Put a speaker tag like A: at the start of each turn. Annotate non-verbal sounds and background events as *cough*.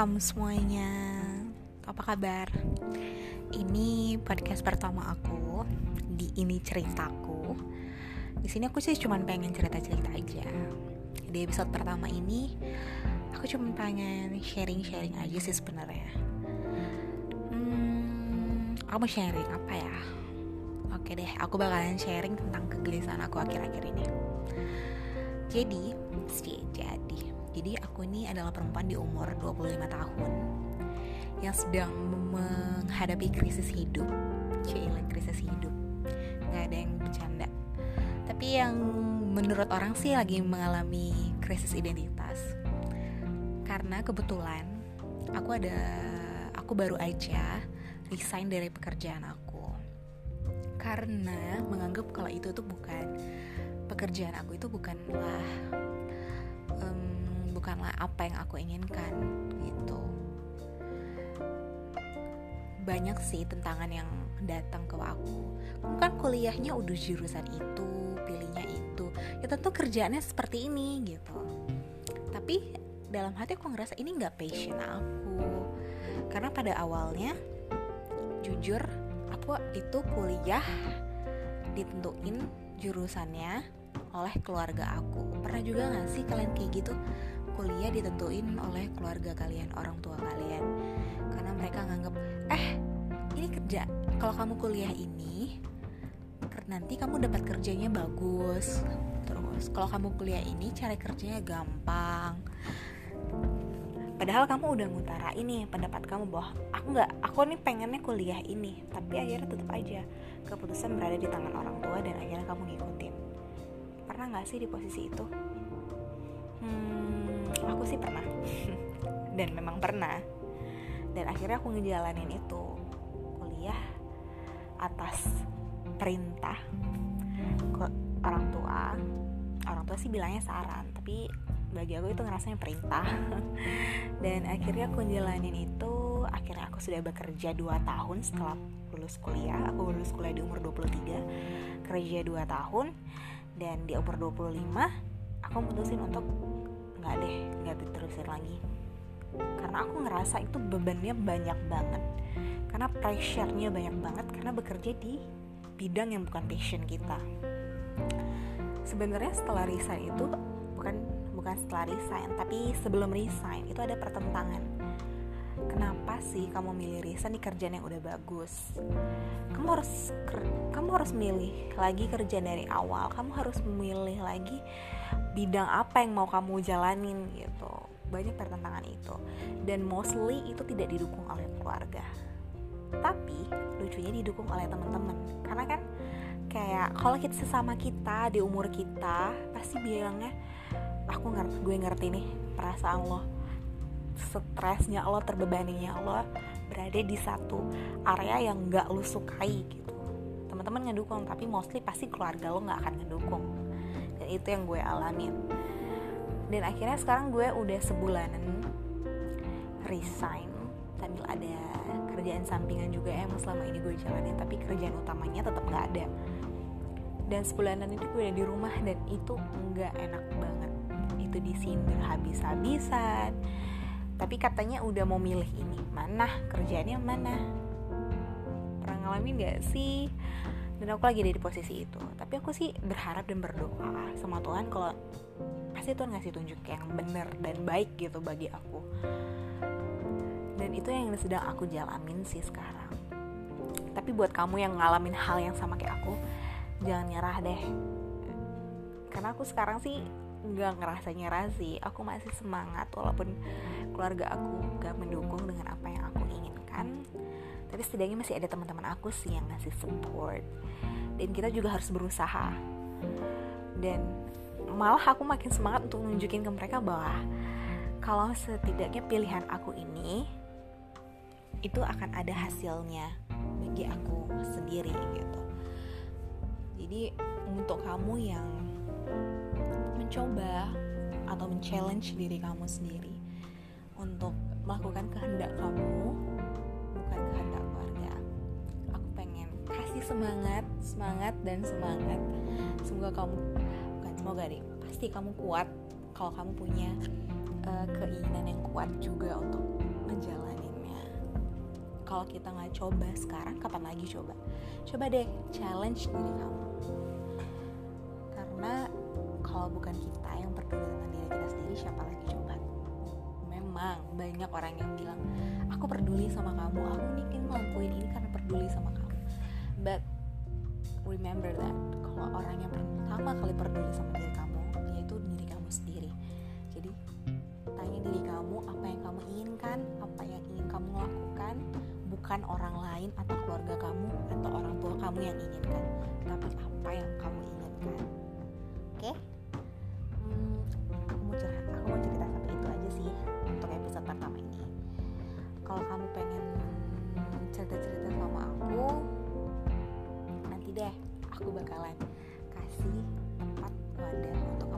A: kamu semuanya. Apa kabar? Ini podcast pertama aku di ini ceritaku. Di sini aku sih cuma pengen cerita-cerita aja. Di episode pertama ini aku cuma pengen sharing-sharing aja sih sebenarnya. Hmm, aku mau sharing apa ya? Oke deh, aku bakalan sharing tentang kegelisahan aku akhir-akhir ini. Jadi, sih jadi jadi aku ini adalah perempuan di umur 25 tahun yang sedang menghadapi krisis hidup. Cile krisis hidup. Gak ada yang bercanda. Tapi yang menurut orang sih lagi mengalami krisis identitas. Karena kebetulan aku ada aku baru aja resign dari pekerjaan aku. Karena menganggap kalau itu tuh bukan pekerjaan aku itu bukanlah bukanlah apa yang aku inginkan gitu. Banyak sih tentangan yang datang ke aku. Kan kuliahnya udah jurusan itu pilihnya itu. Ya tentu kerjaannya seperti ini gitu. Tapi dalam hati aku ngerasa ini nggak passion aku. Karena pada awalnya jujur aku itu kuliah ditentuin jurusannya oleh keluarga aku. Pernah juga gak sih kalian kayak gitu kuliah ditentuin oleh keluarga kalian, orang tua kalian. Karena mereka nganggep, eh ini kerja. Kalau kamu kuliah ini, nanti kamu dapat kerjanya bagus. Terus kalau kamu kuliah ini cari kerjanya gampang. Padahal kamu udah ngutara ini pendapat kamu bahwa aku nggak, aku nih pengennya kuliah ini, tapi akhirnya tetap aja keputusan berada di tangan orang tua dan akhirnya kamu ngikutin. Pernah nggak sih di posisi itu? Aku sih pernah. *laughs* Dan memang pernah. Dan akhirnya aku ngejalanin itu. Kuliah atas perintah ke orang tua. Orang tua sih bilangnya saran tapi bagi aku itu ngerasanya perintah. *laughs* Dan akhirnya aku ngejalanin itu akhirnya aku sudah bekerja 2 tahun setelah lulus kuliah. Aku lulus kuliah di umur 23 kerja 2 tahun. Dan di umur 25 aku mutusin untuk nggak deh nggak diterusin lagi. Karena aku ngerasa itu bebannya banyak banget. Karena pressure-nya banyak banget karena bekerja di bidang yang bukan passion kita. Sebenarnya setelah resign itu bukan bukan setelah resign tapi sebelum resign itu ada pertentangan kenapa sih kamu milih resign di kerjaan yang udah bagus? Kamu harus kamu harus milih lagi kerja dari awal. Kamu harus memilih lagi bidang apa yang mau kamu jalanin gitu. Banyak pertentangan itu. Dan mostly itu tidak didukung oleh keluarga. Tapi lucunya didukung oleh teman-teman. Karena kan kayak kalau kita sesama kita di umur kita pasti bilangnya aku ngerti gue ngerti nih perasaan lo stresnya lo terbebaninya lo berada di satu area yang nggak lo sukai gitu. Teman-teman ngedukung tapi mostly pasti keluarga lo nggak akan ngedukung. Itu yang gue alamin dan akhirnya sekarang gue udah sebulanan resign sambil ada kerjaan sampingan juga yang selama ini gue jalanin tapi kerjaan utamanya tetap nggak ada. Dan sebulanan itu gue udah di rumah dan itu nggak enak banget. Itu disindir habis-habisan tapi katanya udah mau milih ini. Mana kerjaannya mana pernah ngalamin gak sih? Dan aku lagi ada di posisi itu. Tapi aku sih berharap dan berdoa sama Tuhan kalau pasti Tuhan ngasih tunjuk yang benar dan baik gitu bagi aku. Dan itu yang sedang aku jalanin sih sekarang. Tapi buat kamu yang ngalamin hal yang sama kayak aku jangan nyerah deh. Karena aku sekarang sih nggak ngerasa nyerah sih. Aku masih semangat walaupun keluarga aku gak mendukung dengan apa yang aku inginkan. Tapi setidaknya masih ada teman-teman aku sih yang ngasih support. Dan kita juga harus berusaha. Dan malah aku makin semangat untuk nunjukin ke mereka bahwa kalau setidaknya pilihan aku ini itu akan ada hasilnya bagi aku sendiri gitu. Jadi untuk kamu yang mencoba atau men-challenge diri kamu sendiri untuk melakukan kehendak kamu bukan kehendak keluarga. Aku pengen kasih semangat semangat dan semangat. Semoga kamu bukan semoga deh. Pasti kamu kuat kalau kamu punya uh, keinginan yang kuat juga untuk ngejalaninnya. Kalau kita nggak coba sekarang kapan lagi coba? Coba deh challenge diri kamu kalau bukan kita yang peduli tentang diri kita sendiri siapa lagi coba? Memang banyak orang yang bilang aku peduli sama kamu aku nih ngelakuin ini karena peduli sama kamu. But remember that kalau orang yang pertama kali peduli sama diri kamu yaitu diri kamu sendiri. Jadi tanya diri kamu apa yang kamu inginkan apa yang ingin kamu lakukan bukan orang lain atau keluarga kamu atau orang tua kamu yang inginkan tapi apa yang kamu inginkan aku bakalan kasih tempat wadah